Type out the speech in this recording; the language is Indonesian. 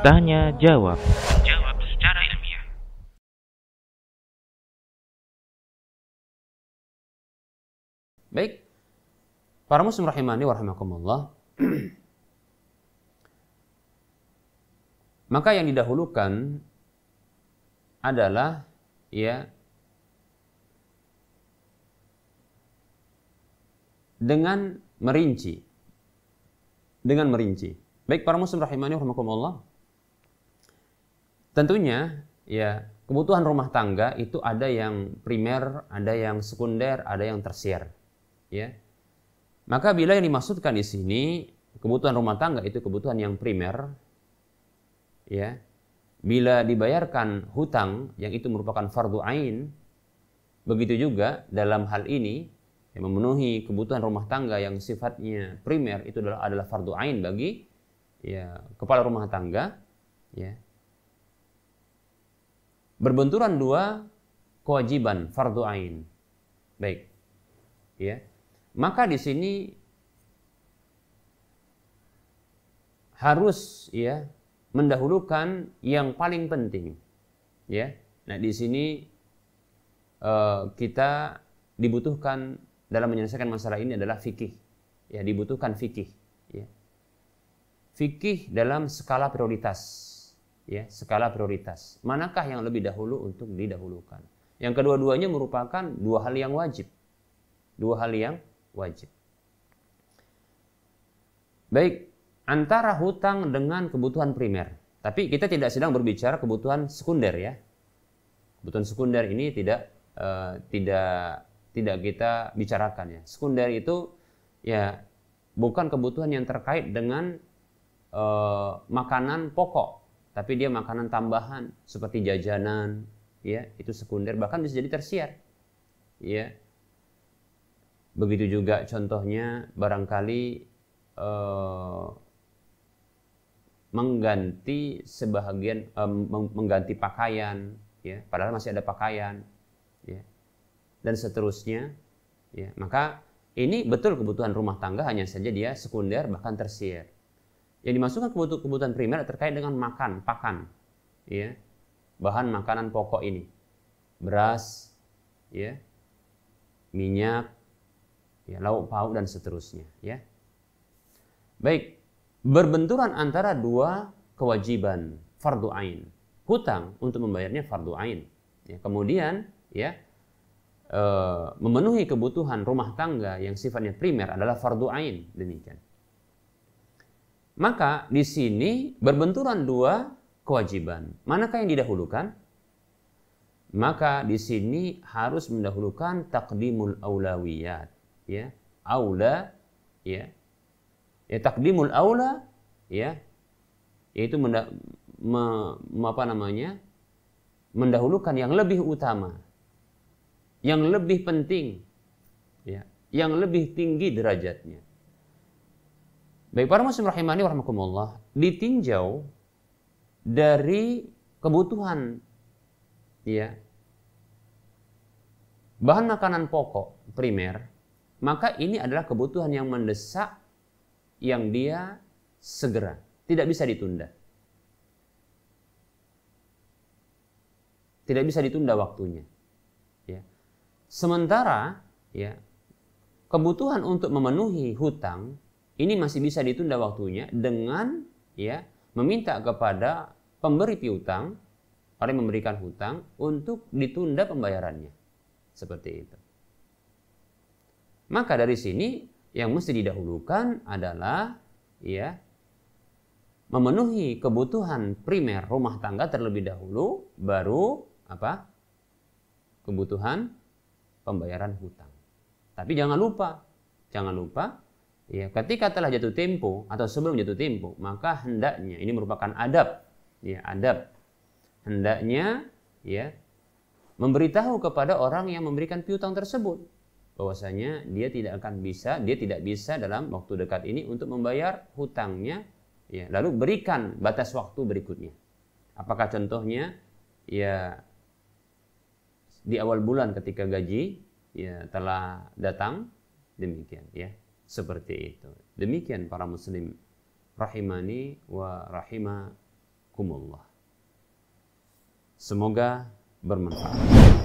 Tanya jawab. Jawab secara ilmiah. Baik. Para muslim rahimani wa rahimakumullah. Maka yang didahulukan adalah ya dengan merinci. Dengan merinci. Baik para muslim rahimani rahimakumullah. Tentunya ya kebutuhan rumah tangga itu ada yang primer, ada yang sekunder, ada yang tersier. Ya. Maka bila yang dimaksudkan di sini kebutuhan rumah tangga itu kebutuhan yang primer, ya. Bila dibayarkan hutang yang itu merupakan fardu ain, begitu juga dalam hal ini yang memenuhi kebutuhan rumah tangga yang sifatnya primer itu adalah adalah fardu ain bagi ya kepala rumah tangga, ya. Berbenturan dua kewajiban fardu ain. Baik. Ya. Maka di sini harus ya mendahulukan yang paling penting. Ya. Nah, di sini uh, kita dibutuhkan dalam menyelesaikan masalah ini adalah fikih. Ya, dibutuhkan fikih, ya. Fikih dalam skala prioritas. Ya, skala prioritas. Manakah yang lebih dahulu untuk didahulukan? Yang kedua-duanya merupakan dua hal yang wajib. Dua hal yang wajib. Baik, antara hutang dengan kebutuhan primer. Tapi kita tidak sedang berbicara kebutuhan sekunder ya. Kebutuhan sekunder ini tidak uh, tidak tidak kita bicarakan ya. Sekunder itu ya bukan kebutuhan yang terkait dengan uh, makanan pokok, tapi dia makanan tambahan seperti jajanan, ya itu sekunder bahkan bisa jadi tersier, ya. Begitu juga contohnya barangkali uh, mengganti sebahagian uh, mengganti pakaian, ya padahal masih ada pakaian, ya dan seterusnya, ya maka ini betul kebutuhan rumah tangga hanya saja dia sekunder bahkan tersier. Yang dimasukkan kebutuhan, primer terkait dengan makan, pakan, ya, bahan makanan pokok ini, beras, ya, minyak, ya, lauk pauk dan seterusnya, ya. Baik, berbenturan antara dua kewajiban fardu ain, hutang untuk membayarnya fardu ain. Ya, kemudian, ya, e, memenuhi kebutuhan rumah tangga yang sifatnya primer adalah fardu ain, demikian. Maka di sini berbenturan dua kewajiban. Manakah yang didahulukan? Maka di sini harus mendahulukan takdimul aulawiyat, ya. Aula ya. Ya takdimul aula ya yaitu menda, me, apa namanya? mendahulukan yang lebih utama, yang lebih penting, ya, yang lebih tinggi derajatnya. Baik para muslim rahimani warahmatullah ditinjau dari kebutuhan ya. Bahan makanan pokok primer maka ini adalah kebutuhan yang mendesak yang dia segera tidak bisa ditunda. Tidak bisa ditunda waktunya. ya sementara ya kebutuhan untuk memenuhi hutang ini masih bisa ditunda waktunya dengan ya meminta kepada pemberi piutang orang memberikan hutang untuk ditunda pembayarannya. Seperti itu. Maka dari sini yang mesti didahulukan adalah ya memenuhi kebutuhan primer rumah tangga terlebih dahulu baru apa? kebutuhan pembayaran hutang. Tapi jangan lupa, jangan lupa Ya, ketika telah jatuh tempo atau sebelum jatuh tempo, maka hendaknya ini merupakan adab, ya, adab. Hendaknya ya memberitahu kepada orang yang memberikan piutang tersebut bahwasanya dia tidak akan bisa, dia tidak bisa dalam waktu dekat ini untuk membayar hutangnya, ya, lalu berikan batas waktu berikutnya. Apakah contohnya ya di awal bulan ketika gaji ya telah datang demikian ya seperti itu. Demikian para muslim rahimani wa rahimakumullah. Semoga bermanfaat.